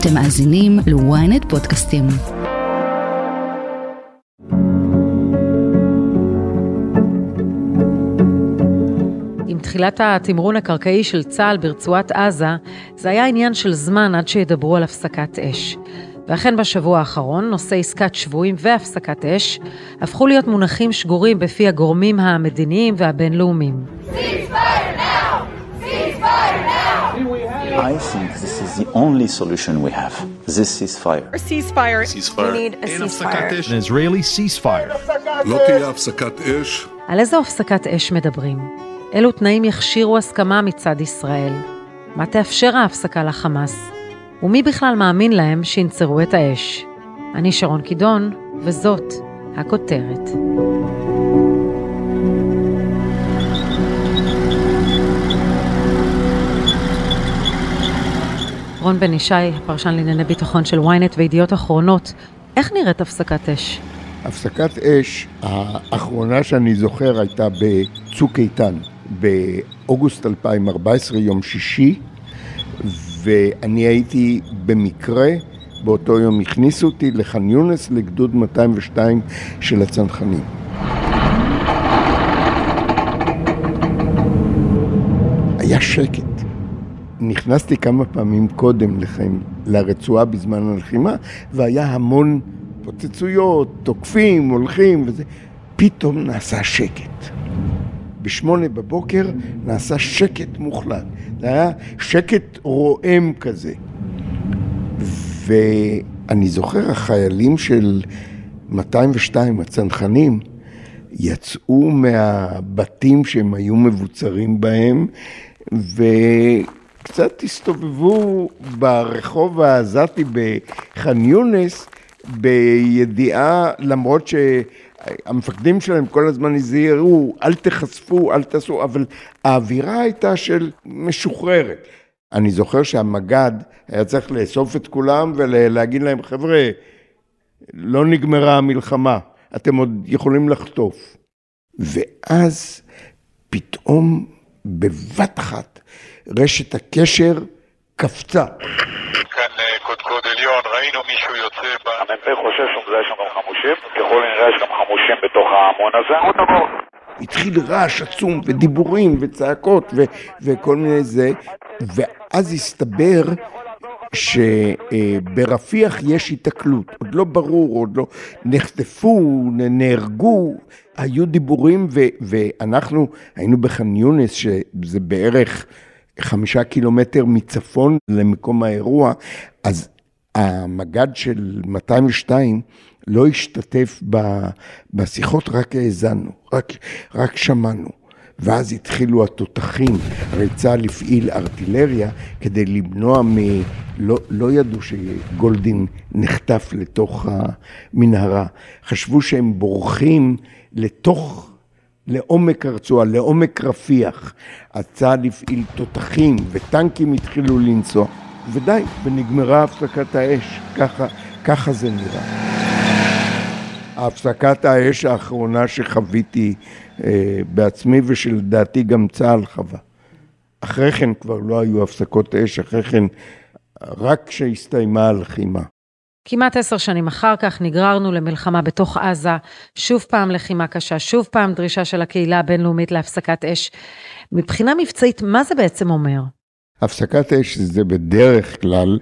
אתם מאזינים ל-ynet פודקאסטים. עם תחילת התמרון הקרקעי של צה"ל ברצועת עזה, זה היה עניין של זמן עד שידברו על הפסקת אש. ואכן בשבוע האחרון, נושא עסקת שבויים והפסקת אש הפכו להיות מונחים שגורים בפי הגורמים המדיניים והבינלאומיים. I think this is the only solution we have. This ceasefire. A ceasefire. ceasefire. We need a אין הפסקת ceasefire. אש. An Israeli ceasefire. לא תהיה הפסקת אש, על איזו הפסקת אש מדברים? אילו תנאים יכשירו הסכמה מצד ישראל? מה תאפשר ההפסקה לחמאס? ומי בכלל מאמין להם שינצרו את האש? אני שרון קידון, וזאת הכותרת. רון בן ישי, הפרשן לענייני ביטחון של ynet וידיעות אחרונות, איך נראית הפסקת אש? הפסקת אש האחרונה שאני זוכר הייתה בצוק איתן, באוגוסט 2014, יום שישי, ואני הייתי במקרה, באותו יום הכניסו אותי לח'אן יונס לגדוד 202 של הצנחנים. היה שקט. נכנסתי כמה פעמים קודם לכן לרצועה בזמן הלחימה, והיה המון פוצצויות, תוקפים, הולכים וזה. פתאום נעשה שקט. בשמונה בבוקר נעשה שקט מוחלט. זה היה שקט רועם כזה. ואני זוכר, החיילים של 202, הצנחנים, יצאו מהבתים שהם היו מבוצרים בהם, וקצת הסתובבו ברחוב העזתי בח'אן יונס, בידיעה, למרות שהמפקדים שלהם כל הזמן הזהירו, אל תחשפו, אל תעשו, אבל האווירה הייתה של משוחררת. אני זוכר שהמג"ד היה צריך לאסוף את כולם ולהגיד להם, חבר'ה, לא נגמרה המלחמה, אתם עוד יכולים לחטוף. ואז פתאום בבת אחת רשת הקשר קפצה. כאן אה, קודקוד עליון, ראינו מישהו יוצא ב... המ"פ חושב מזהה שם גם חמושים, ככל הנראה יש גם חמושים בתוך ההמון הזה. התחיל רעש עצום ודיבורים וצעקות ו- וכל מיני זה, ואז הסתבר שברפיח יש היתקלות, עוד לא ברור, עוד לא נחטפו, נהרגו, היו דיבורים ו- ואנחנו היינו בח'אן יונס, שזה בערך חמישה קילומטר מצפון למקום האירוע, אז המג"ד של 202 לא השתתף בשיחות, רק האזנו, רק, רק שמענו. ואז התחילו התותחים, הרי צה"ל הפעיל ארטילריה כדי למנוע מ... לא, לא ידעו שגולדין נחטף לתוך המנהרה, חשבו שהם בורחים לתוך, לעומק הרצועה, לעומק רפיח. אז צה"ל הפעיל תותחים וטנקים התחילו לנסוע, ודי, ונגמרה הפסקת האש, ככה, ככה זה נראה. הפסקת האש האחרונה שחוויתי בעצמי ושלדעתי גם צה"ל חווה. אחרי כן כבר לא היו הפסקות אש, אחרי כן רק כשהסתיימה הלחימה. כמעט עשר שנים אחר כך נגררנו למלחמה בתוך עזה, שוב פעם לחימה קשה, שוב פעם דרישה של הקהילה הבינלאומית להפסקת אש. מבחינה מבצעית, מה זה בעצם אומר? הפסקת אש זה בדרך כלל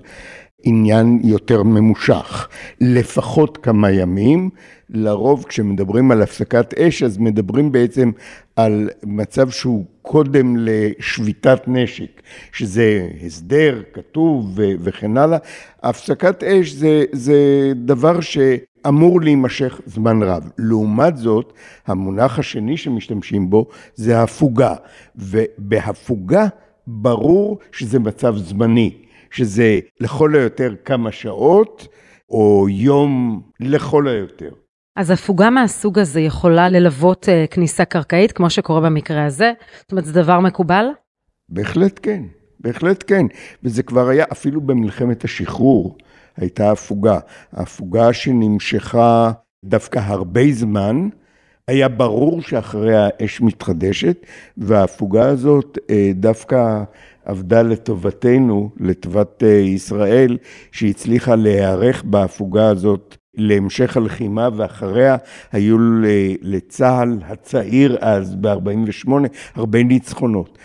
עניין יותר ממושך, לפחות כמה ימים. לרוב כשמדברים על הפסקת אש, אז מדברים בעצם על מצב שהוא קודם לשביתת נשק, שזה הסדר כתוב ו- וכן הלאה. הפסקת אש זה, זה דבר שאמור להימשך זמן רב. לעומת זאת, המונח השני שמשתמשים בו זה הפוגה, ובהפוגה ברור שזה מצב זמני. שזה לכל היותר כמה שעות, או יום לכל היותר. אז הפוגה מהסוג הזה יכולה ללוות uh, כניסה קרקעית, כמו שקורה במקרה הזה? זאת אומרת, זה דבר מקובל? בהחלט כן, בהחלט כן. וזה כבר היה אפילו במלחמת השחרור, הייתה הפוגה. הפוגה שנמשכה דווקא הרבה זמן, היה ברור שאחרי האש מתחדשת, וההפוגה הזאת אה, דווקא עבדה לטובתנו, לטובת אה, ישראל, שהצליחה להיערך בהפוגה הזאת להמשך הלחימה, ואחריה היו לצה"ל הצעיר אז, ב-48, הרבה ניצחונות.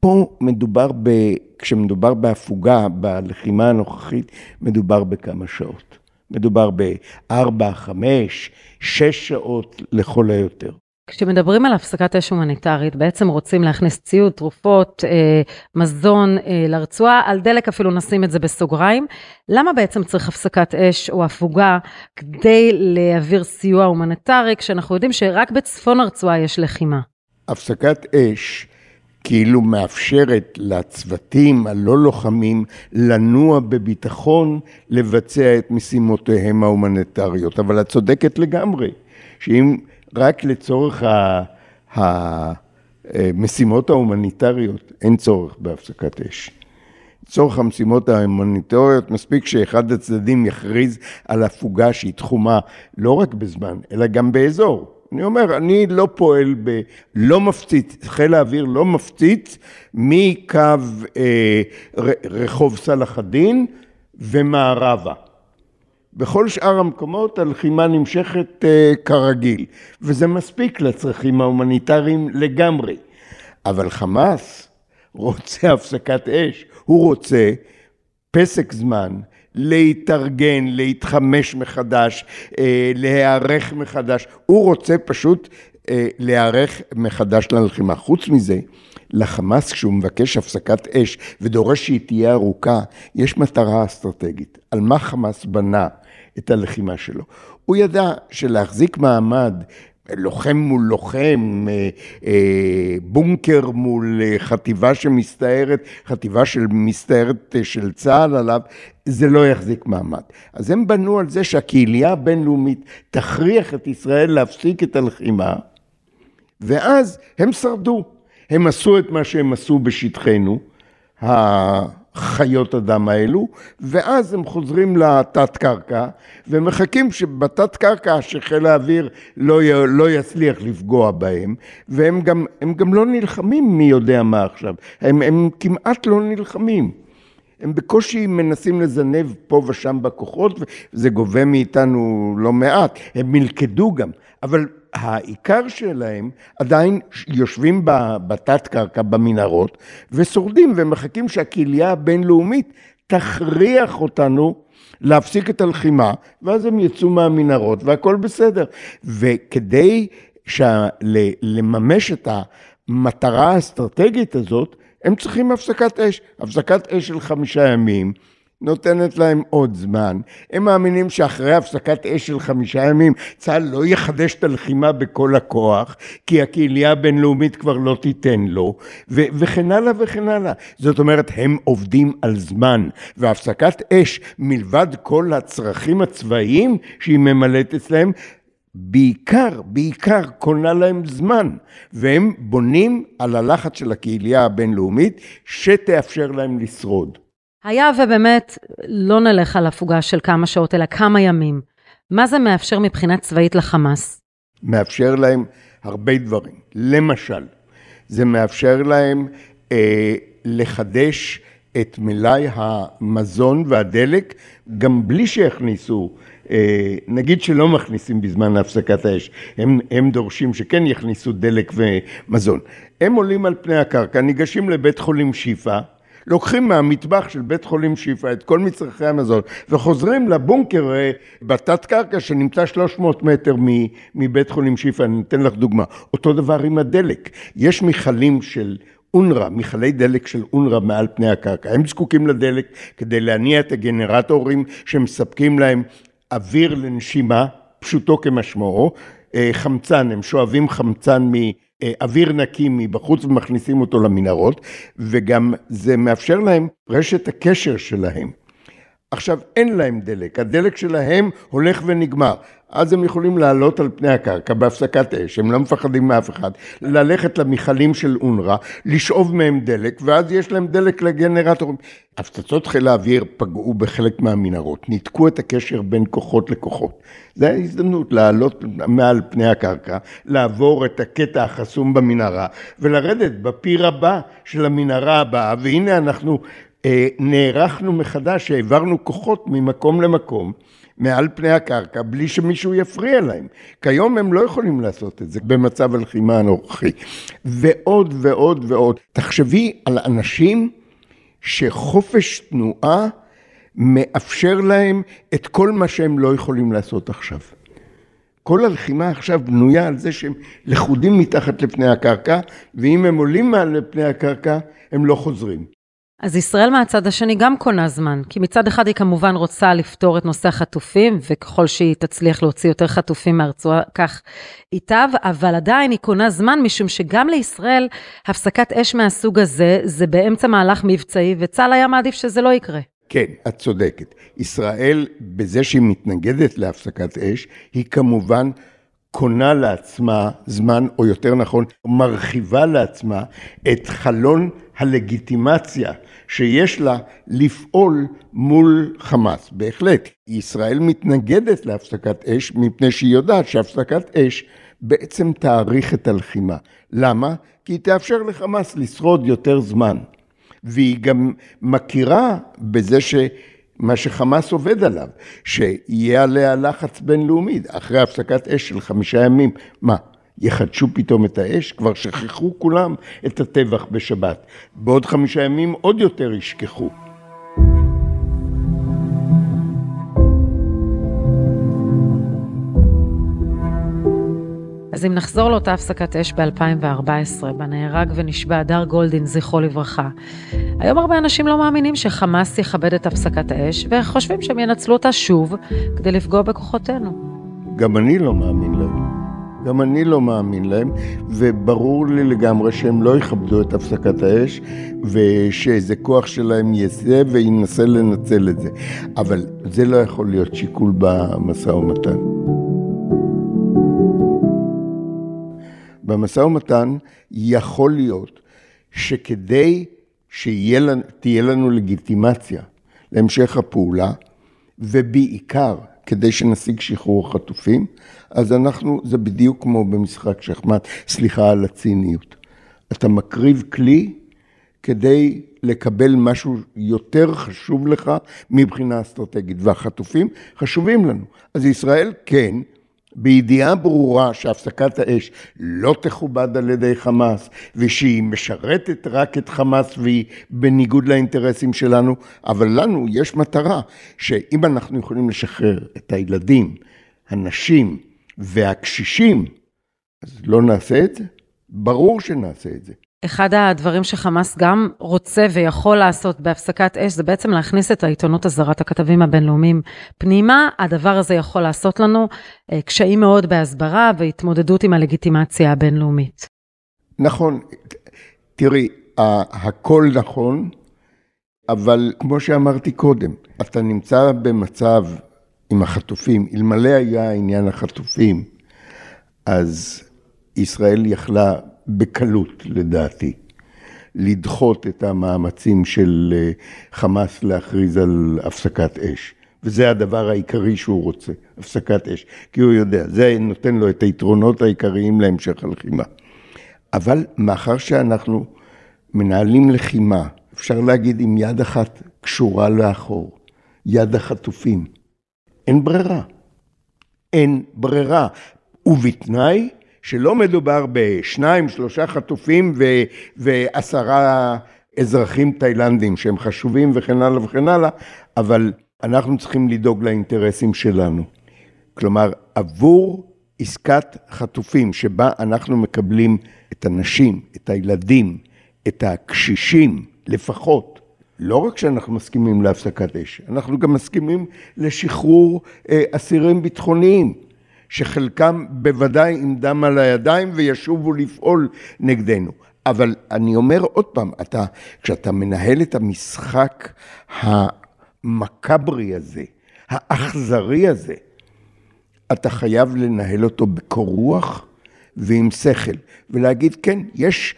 פה מדובר, ב, כשמדובר בהפוגה, בלחימה הנוכחית, מדובר בכמה שעות. מדובר בארבע, חמש, שש שעות לכל היותר. כשמדברים על הפסקת אש הומניטרית, בעצם רוצים להכניס ציוד, תרופות, אה, מזון אה, לרצועה, על דלק אפילו נשים את זה בסוגריים. למה בעצם צריך הפסקת אש או הפוגה כדי להעביר סיוע הומניטרי, כשאנחנו יודעים שרק בצפון הרצועה יש לחימה? הפסקת אש כאילו מאפשרת לצוותים הלא לוחמים לנוע בביטחון לבצע את משימותיהם ההומניטריות. אבל את צודקת לגמרי, שאם רק לצורך המשימות ההומניטריות אין צורך בהפסקת אש. לצורך המשימות ההומניטריות מספיק שאחד הצדדים יכריז על הפוגה שהיא תחומה לא רק בזמן, אלא גם באזור. אני אומר, אני לא פועל ב... לא מפציץ, חיל האוויר לא מפציץ מקו אה, רחוב סלאח א-דין ומערבה. בכל שאר המקומות הלחימה נמשכת אה, כרגיל, וזה מספיק לצרכים ההומניטריים לגמרי. אבל חמאס רוצה הפסקת אש, הוא רוצה פסק זמן להתארגן, להתחמש מחדש, אה, להיערך מחדש. הוא רוצה פשוט אה, להיערך מחדש ללחימה. חוץ מזה, לחמאס, כשהוא מבקש הפסקת אש ודורש שהיא תהיה ארוכה, יש מטרה אסטרטגית. על מה חמאס בנה את הלחימה שלו? הוא ידע שלהחזיק מעמד לוחם מול לוחם, אה, אה, בונקר מול אה, חטיבה שמסתערת, חטיבה של מסתערת של צה"ל עליו, זה לא יחזיק מעמד. אז הם בנו על זה שהקהילייה הבינלאומית תכריח את ישראל להפסיק את הלחימה, ואז הם שרדו. הם עשו את מה שהם עשו בשטחנו, חיות אדם האלו, ואז הם חוזרים לתת קרקע ומחכים שבתת קרקע שחיל האוויר לא, י, לא יצליח לפגוע בהם, והם גם, גם לא נלחמים מי יודע מה עכשיו, הם, הם כמעט לא נלחמים. הם בקושי מנסים לזנב פה ושם בכוחות, וזה גובה מאיתנו לא מעט, הם מלכדו גם, אבל העיקר שלהם עדיין יושבים בתת קרקע, במנהרות, ושורדים ומחכים שהקהילייה הבינלאומית תכריח אותנו להפסיק את הלחימה, ואז הם יצאו מהמנהרות והכל בסדר. וכדי לממש את המטרה האסטרטגית הזאת, הם צריכים הפסקת אש. הפסקת אש של חמישה ימים, נותנת להם עוד זמן. הם מאמינים שאחרי הפסקת אש של חמישה ימים, צה"ל לא יחדש את הלחימה בכל הכוח, כי הקהילייה הבינלאומית כבר לא תיתן לו, ו- וכן הלאה וכן הלאה. זאת אומרת, הם עובדים על זמן, והפסקת אש, מלבד כל הצרכים הצבאיים שהיא ממלאת אצלהם, בעיקר, בעיקר קונה להם זמן, והם בונים על הלחץ של הקהילייה הבינלאומית שתאפשר להם לשרוד. היה ובאמת לא נלך על הפוגה של כמה שעות, אלא כמה ימים. מה זה מאפשר מבחינה צבאית לחמאס? מאפשר להם הרבה דברים. למשל, זה מאפשר להם אה, לחדש את מלאי המזון והדלק גם בלי שיכניסו, אה, נגיד שלא מכניסים בזמן הפסקת האש, הם, הם דורשים שכן יכניסו דלק ומזון. הם עולים על פני הקרקע, ניגשים לבית חולים שיפא, לוקחים מהמטבח של בית חולים שיפא את כל מצרכי המזון וחוזרים לבונקר אה, בתת קרקע שנמצא 300 מטר מבית חולים שיפא, אני אתן לך דוגמה. אותו דבר עם הדלק. יש מכלים של אונר"א, מכלי דלק של אונר"א מעל פני הקרקע. הם זקוקים לדלק כדי להניע את הגנרטורים שמספקים להם אוויר לנשימה, פשוטו כמשמעו, אה, חמצן, הם שואבים חמצן מ... אה, אוויר נקי מבחוץ ומכניסים אותו למנהרות, וגם זה מאפשר להם רשת הקשר שלהם. עכשיו, אין להם דלק, הדלק שלהם הולך ונגמר. אז הם יכולים לעלות על פני הקרקע בהפסקת אש, הם לא מפחדים מאף אחד, ללכת למכלים של אונר"א, לשאוב מהם דלק, ואז יש להם דלק לגנרטורים. הפצצות חיל האוויר פגעו בחלק מהמנהרות, ניתקו את הקשר בין כוחות לכוחות. זו ההזדמנות לעלות מעל פני הקרקע, לעבור את הקטע החסום במנהרה, ולרדת בפיר הבא של המנהרה הבאה, והנה אנחנו אה, נערכנו מחדש, העברנו כוחות ממקום למקום. מעל פני הקרקע בלי שמישהו יפריע להם. כיום הם לא יכולים לעשות את זה במצב הלחימה הנוכחי. ועוד ועוד ועוד. תחשבי על אנשים שחופש תנועה מאפשר להם את כל מה שהם לא יכולים לעשות עכשיו. כל הלחימה עכשיו בנויה על זה שהם לכודים מתחת לפני הקרקע, ואם הם עולים מעל לפני הקרקע, הם לא חוזרים. אז ישראל מהצד השני גם קונה זמן, כי מצד אחד היא כמובן רוצה לפתור את נושא החטופים, וככל שהיא תצליח להוציא יותר חטופים מהרצועה, כך ייטב, אבל עדיין היא קונה זמן, משום שגם לישראל הפסקת אש מהסוג הזה, זה באמצע מהלך מבצעי, וצה"ל היה מעדיף שזה לא יקרה. כן, את צודקת. ישראל, בזה שהיא מתנגדת להפסקת אש, היא כמובן קונה לעצמה זמן, או יותר נכון, מרחיבה לעצמה את חלון הלגיטימציה שיש לה לפעול מול חמאס. בהחלט, ישראל מתנגדת להפסקת אש מפני שהיא יודעת שהפסקת אש בעצם תאריך את הלחימה. למה? כי היא תאפשר לחמאס לשרוד יותר זמן. והיא גם מכירה בזה ש... מה שחמאס עובד עליו, שיהיה עליה לחץ בינלאומי, אחרי הפסקת אש של חמישה ימים, מה, יחדשו פתאום את האש? כבר שכחו כולם את הטבח בשבת. בעוד חמישה ימים עוד יותר ישכחו. אז אם נחזור לאותה הפסקת אש ב-2014, בה נהרג ונשבע הדר גולדין, זכרו לברכה, היום הרבה אנשים לא מאמינים שחמאס יכבד את הפסקת האש, וחושבים שהם ינצלו אותה שוב כדי לפגוע בכוחותינו. גם אני לא מאמין להם. גם אני לא מאמין להם, וברור לי לגמרי שהם לא יכבדו את הפסקת האש, ושאיזה כוח שלהם יעשה וינסה לנצל את זה. אבל זה לא יכול להיות שיקול במשא ומתן. במשא ומתן יכול להיות שכדי שתהיה לנו לגיטימציה להמשך הפעולה, ובעיקר כדי שנשיג שחרור החטופים, אז אנחנו, זה בדיוק כמו במשחק שחמט, סליחה על הציניות. אתה מקריב כלי כדי לקבל משהו יותר חשוב לך מבחינה אסטרטגית, והחטופים חשובים לנו. אז ישראל כן בידיעה ברורה שהפסקת האש לא תכובד על ידי חמאס ושהיא משרתת רק את חמאס והיא בניגוד לאינטרסים שלנו, אבל לנו יש מטרה שאם אנחנו יכולים לשחרר את הילדים, הנשים והקשישים, אז לא נעשה את זה? ברור שנעשה את זה. אחד הדברים שחמאס גם רוצה ויכול לעשות בהפסקת אש, זה בעצם להכניס את העיתונות הזרת, הכתבים הבינלאומיים פנימה. הדבר הזה יכול לעשות לנו אה, קשיים מאוד בהסברה והתמודדות עם הלגיטימציה הבינלאומית. נכון. תראי, הכל נכון, אבל כמו שאמרתי קודם, אתה נמצא במצב עם החטופים, אלמלא היה עניין החטופים, אז ישראל יכלה בקלות, לדעתי, לדחות את המאמצים של אה, חמאס להכריז על הפסקת אש. וזה הדבר העיקרי שהוא רוצה, הפסקת אש. כי הוא יודע, זה נותן לו את היתרונות העיקריים להמשך הלחימה. אבל מאחר שאנחנו מנהלים לחימה, אפשר להגיד עם יד אחת קשורה לאחור, יד החטופים, אין ברירה. אין ברירה. ובתנאי שלא מדובר בשניים, שלושה חטופים ו, ועשרה אזרחים תאילנדים שהם חשובים וכן הלאה וכן הלאה, אבל אנחנו צריכים לדאוג לאינטרסים שלנו. כלומר, עבור עסקת חטופים שבה אנחנו מקבלים את הנשים, את הילדים, את הקשישים לפחות, לא רק שאנחנו מסכימים להפסקת אש, אנחנו גם מסכימים לשחרור אה, אסירים ביטחוניים. שחלקם בוודאי עם דם על הידיים וישובו לפעול נגדנו. אבל אני אומר עוד פעם, אתה, כשאתה מנהל את המשחק המקברי הזה, האכזרי הזה, אתה חייב לנהל אותו בקור רוח ועם שכל, ולהגיד, כן, יש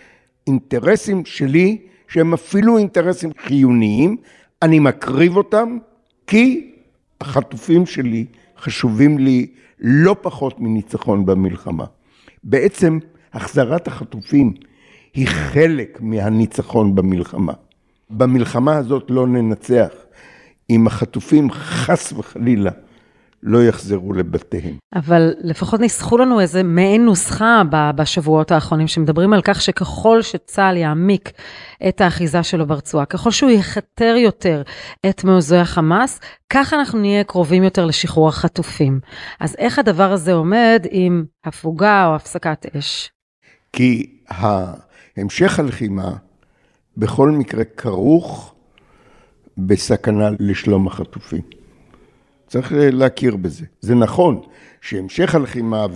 אינטרסים שלי שהם אפילו אינטרסים חיוניים, אני מקריב אותם כי החטופים שלי חשובים לי לא פחות מניצחון במלחמה. בעצם החזרת החטופים היא חלק מהניצחון במלחמה. במלחמה הזאת לא ננצח אם החטופים חס וחלילה לא יחזרו לבתיהם. אבל לפחות ניסחו לנו איזה מעין נוסחה בשבועות האחרונים, שמדברים על כך שככל שצה"ל יעמיק את האחיזה שלו ברצועה, ככל שהוא יכתר יותר את מעוזי החמאס, ככה אנחנו נהיה קרובים יותר לשחרור החטופים. אז איך הדבר הזה עומד עם הפוגה או הפסקת אש? כי המשך הלחימה בכל מקרה כרוך בסכנה לשלום החטופים. צריך להכיר בזה. זה נכון שהמשך הלחימה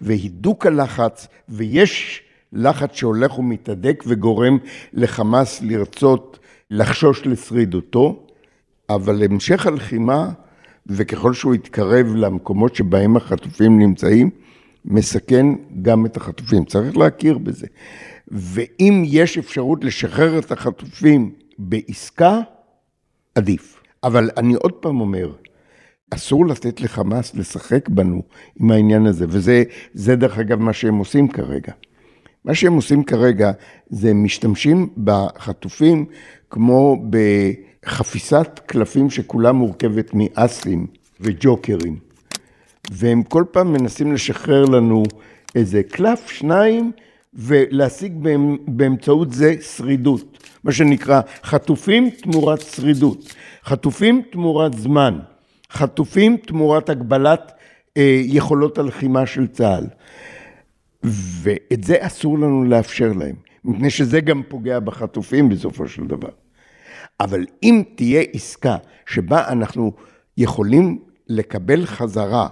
והידוק הלחץ, ויש לחץ שהולך ומתהדק וגורם לחמאס לרצות לחשוש לשרידותו, אבל המשך הלחימה, וככל שהוא יתקרב למקומות שבהם החטופים נמצאים, מסכן גם את החטופים. צריך להכיר בזה. ואם יש אפשרות לשחרר את החטופים בעסקה, עדיף. אבל אני עוד פעם אומר, אסור לתת לחמאס לשחק בנו עם העניין הזה, וזה דרך אגב מה שהם עושים כרגע. מה שהם עושים כרגע זה משתמשים בחטופים כמו בחפיסת קלפים שכולה מורכבת מאסים וג'וקרים. והם כל פעם מנסים לשחרר לנו איזה קלף, שניים, ולהשיג באמצעות זה שרידות. מה שנקרא חטופים תמורת שרידות, חטופים תמורת זמן. חטופים תמורת הגבלת אה, יכולות הלחימה של צה"ל. ואת זה אסור לנו לאפשר להם, מפני שזה גם פוגע בחטופים בסופו של דבר. אבל אם תהיה עסקה שבה אנחנו יכולים לקבל חזרה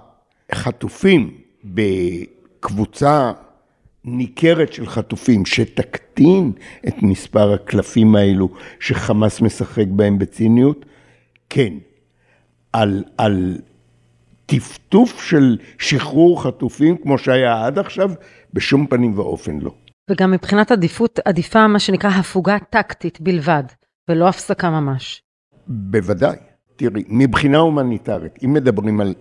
חטופים בקבוצה ניכרת של חטופים, שתקטין את מספר הקלפים האלו שחמאס משחק בהם בציניות, כן, על, על טפטוף של שחרור חטופים, כמו שהיה עד עכשיו, בשום פנים ואופן לא. וגם מבחינת עדיפות, עדיפה מה שנקרא הפוגה טקטית בלבד, ולא הפסקה ממש. בוודאי. תראי, מבחינה הומניטרית, אם מדברים על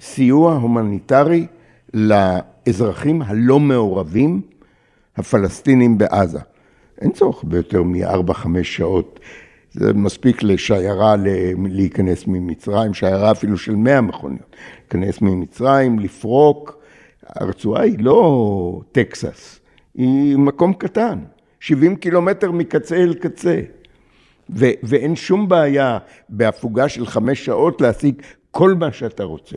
סיוע הומניטרי לאזרחים הלא מעורבים, הפלסטינים בעזה, אין צורך ביותר מ-4-5 שעות זה מספיק לשיירה להיכנס ממצרים, שיירה אפילו של 100 מכוניות. להיכנס ממצרים, לפרוק. הרצועה היא לא טקסס, היא מקום קטן, 70 קילומטר מקצה אל קצה. ו- ואין שום בעיה בהפוגה של חמש שעות להשיג כל מה שאתה רוצה.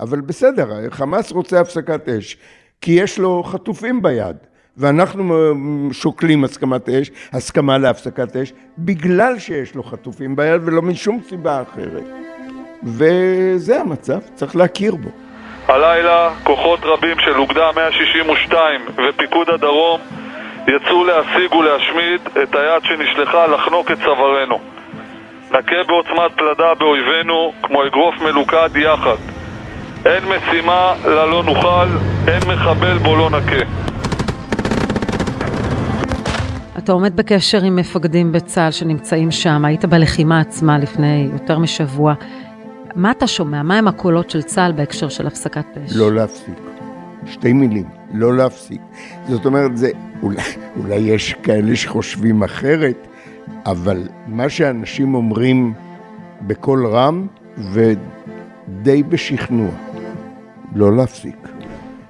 אבל בסדר, חמאס רוצה הפסקת אש, כי יש לו חטופים ביד. ואנחנו שוקלים הסכמת אש, הסכמה להפסקת אש, בגלל שיש לו חטופים ביד ולא משום סיבה אחרת. וזה המצב, צריך להכיר בו. הלילה כוחות רבים של אוגדה 162 ופיקוד הדרום יצאו להשיג ולהשמיד את היד שנשלחה לחנוק את צווארנו. נכה בעוצמת פלדה באויבינו כמו אגרוף מלוכד יחד. אין משימה לה לא נוכל, אין מחבל בו לא נכה. אתה עומד בקשר עם מפקדים בצה"ל שנמצאים שם, היית בלחימה עצמה לפני יותר משבוע. מה אתה שומע? מה הם הקולות של צה"ל בהקשר של הפסקת אש? לא להפסיק. שתי מילים, לא להפסיק. זאת אומרת, זה, אולי, אולי יש כאלה שחושבים אחרת, אבל מה שאנשים אומרים בקול רם ודי בשכנוע, לא להפסיק.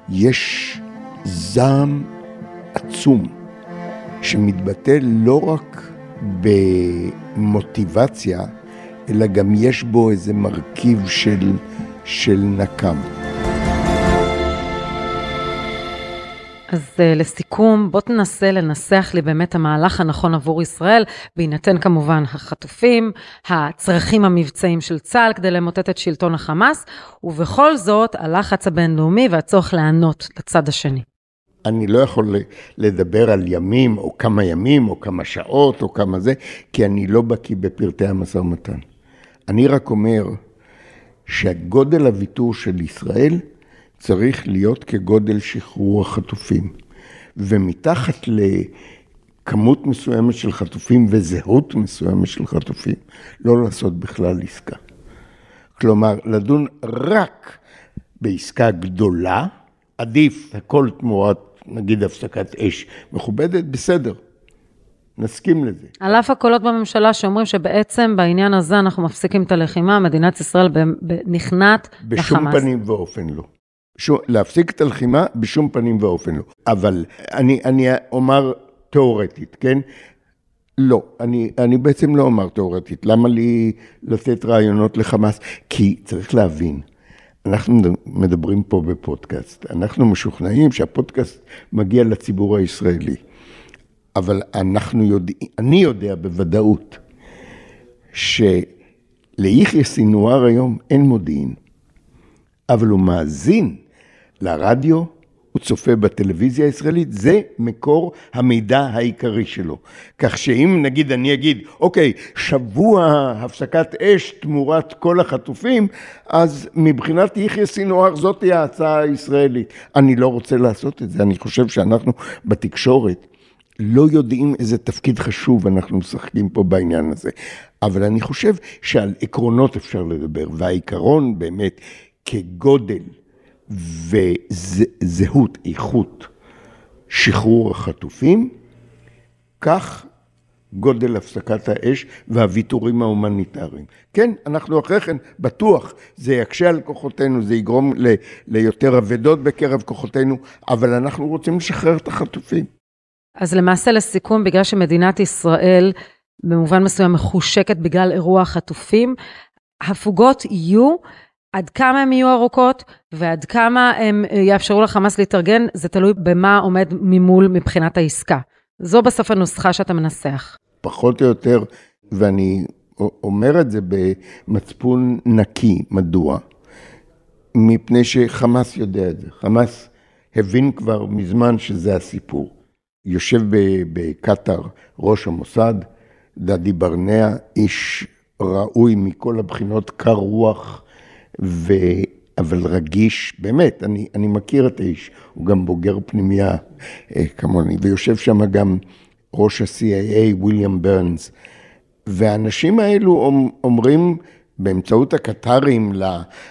יש זעם עצום. שמתבטא לא רק במוטיבציה, אלא גם יש בו איזה מרכיב של, של נקם. אז uh, לסיכום, בוא תנסה לנסח לי באמת המהלך הנכון עבור ישראל, בהינתן כמובן החטופים, הצרכים המבצעיים של צה"ל כדי למוטט את שלטון החמאס, ובכל זאת הלחץ הבינלאומי והצורך להיענות לצד השני. אני לא יכול לדבר על ימים, או כמה ימים, או כמה שעות, או כמה זה, כי אני לא בקיא בפרטי המשא ומתן. אני רק אומר שהגודל הוויתור של ישראל צריך להיות כגודל שחרור החטופים. ומתחת לכמות מסוימת של חטופים וזהות מסוימת של חטופים, לא לעשות בכלל עסקה. כלומר, לדון רק בעסקה גדולה, עדיף הכל תמורת, נגיד, הפסקת אש מכובדת, בסדר. נסכים לזה. על אף הקולות בממשלה שאומרים שבעצם בעניין הזה אנחנו מפסיקים את הלחימה, מדינת ישראל נכנעת בשום לחמאס. פנים ואופן לא. שום, להפסיק את הלחימה בשום פנים ואופן לא. אבל אני, אני אומר תיאורטית, כן? לא, אני, אני בעצם לא אומר תיאורטית. למה לי לתת רעיונות לחמאס? כי צריך להבין, אנחנו מדברים פה בפודקאסט, אנחנו משוכנעים שהפודקאסט מגיע לציבור הישראלי. אבל אנחנו יודעים, אני יודע בוודאות שליחיא סינואר היום אין מודיעין, אבל הוא מאזין לרדיו, הוא צופה בטלוויזיה הישראלית, זה מקור המידע העיקרי שלו. כך שאם נגיד אני אגיד, אוקיי, שבוע הפסקת אש תמורת כל החטופים, אז מבחינת יחיא סינואר זאת תהיה ההצעה הישראלית. אני לא רוצה לעשות את זה, אני חושב שאנחנו בתקשורת לא יודעים איזה תפקיד חשוב אנחנו משחקים פה בעניין הזה. אבל אני חושב שעל עקרונות אפשר לדבר, והעיקרון באמת כגודל וזהות, איכות, שחרור החטופים, כך גודל הפסקת האש והוויתורים ההומניטריים. כן, אנחנו אחרי כן, בטוח, זה יקשה על כוחותינו, זה יגרום ל- ליותר אבדות בקרב כוחותינו, אבל אנחנו רוצים לשחרר את החטופים. אז למעשה לסיכום, בגלל שמדינת ישראל במובן מסוים מחושקת בגלל אירוע החטופים, הפוגות יהיו, עד כמה הן יהיו ארוכות ועד כמה הם יאפשרו לחמאס להתארגן, זה תלוי במה עומד ממול מבחינת העסקה. זו בסוף הנוסחה שאתה מנסח. פחות או יותר, ואני אומר את זה במצפון נקי, מדוע? מפני שחמאס יודע את זה. חמאס הבין כבר מזמן שזה הסיפור. יושב בקטאר ראש המוסד, דדי ברנע, איש ראוי מכל הבחינות, קר רוח, ו... אבל רגיש, באמת, אני, אני מכיר את האיש, הוא גם בוגר פנימייה אה, כמוני, ויושב שם גם ראש ה-CIA, ויליאם ברנס, והאנשים האלו אומרים, באמצעות הקטרים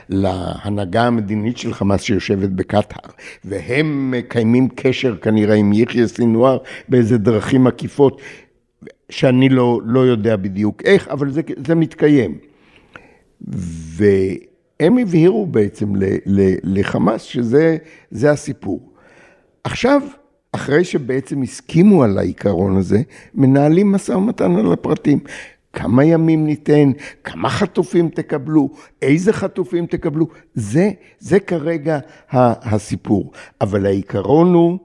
להנהגה המדינית של חמאס שיושבת בקטאר, והם מקיימים קשר כנראה עם יחיא סינואר באיזה דרכים עקיפות, שאני לא, לא יודע בדיוק איך, אבל זה, זה מתקיים. והם הבהירו בעצם לחמאס שזה הסיפור. עכשיו, אחרי שבעצם הסכימו על העיקרון הזה, מנהלים משא ומתן על הפרטים. כמה ימים ניתן, כמה חטופים תקבלו, איזה חטופים תקבלו, זה, זה כרגע הסיפור. אבל העיקרון הוא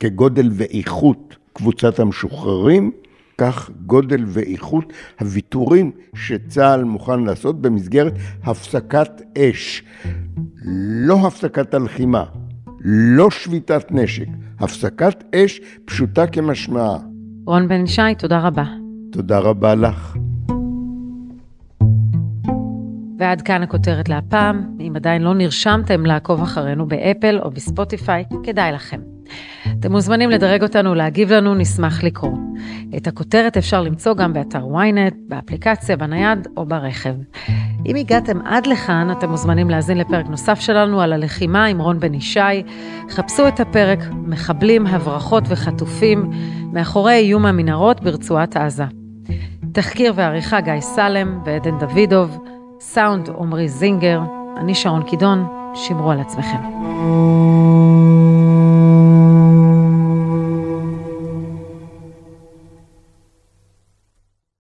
כגודל ואיכות קבוצת המשוחררים, כך גודל ואיכות הוויתורים שצה"ל מוכן לעשות במסגרת הפסקת אש. לא הפסקת הלחימה, לא שביתת נשק, הפסקת אש פשוטה כמשמעה. רון בן ישי, תודה רבה. תודה רבה לך. ועד כאן הכותרת להפעם. אם עדיין לא נרשמתם לעקוב אחרינו באפל או בספוטיפיי, כדאי לכם. אתם מוזמנים לדרג אותנו, להגיב לנו, נשמח לקרוא. את הכותרת אפשר למצוא גם באתר ynet, באפליקציה, בנייד או ברכב. אם הגעתם עד לכאן, אתם מוזמנים להאזין לפרק נוסף שלנו על הלחימה עם רון בן ישי. חפשו את הפרק מחבלים, הברחות וחטופים מאחורי איום המנהרות ברצועת עזה. תחקיר ועריכה גיא סלם ועדן דוידוב, סאונד עמרי זינגר, אני שרון קידון, שמרו על עצמכם.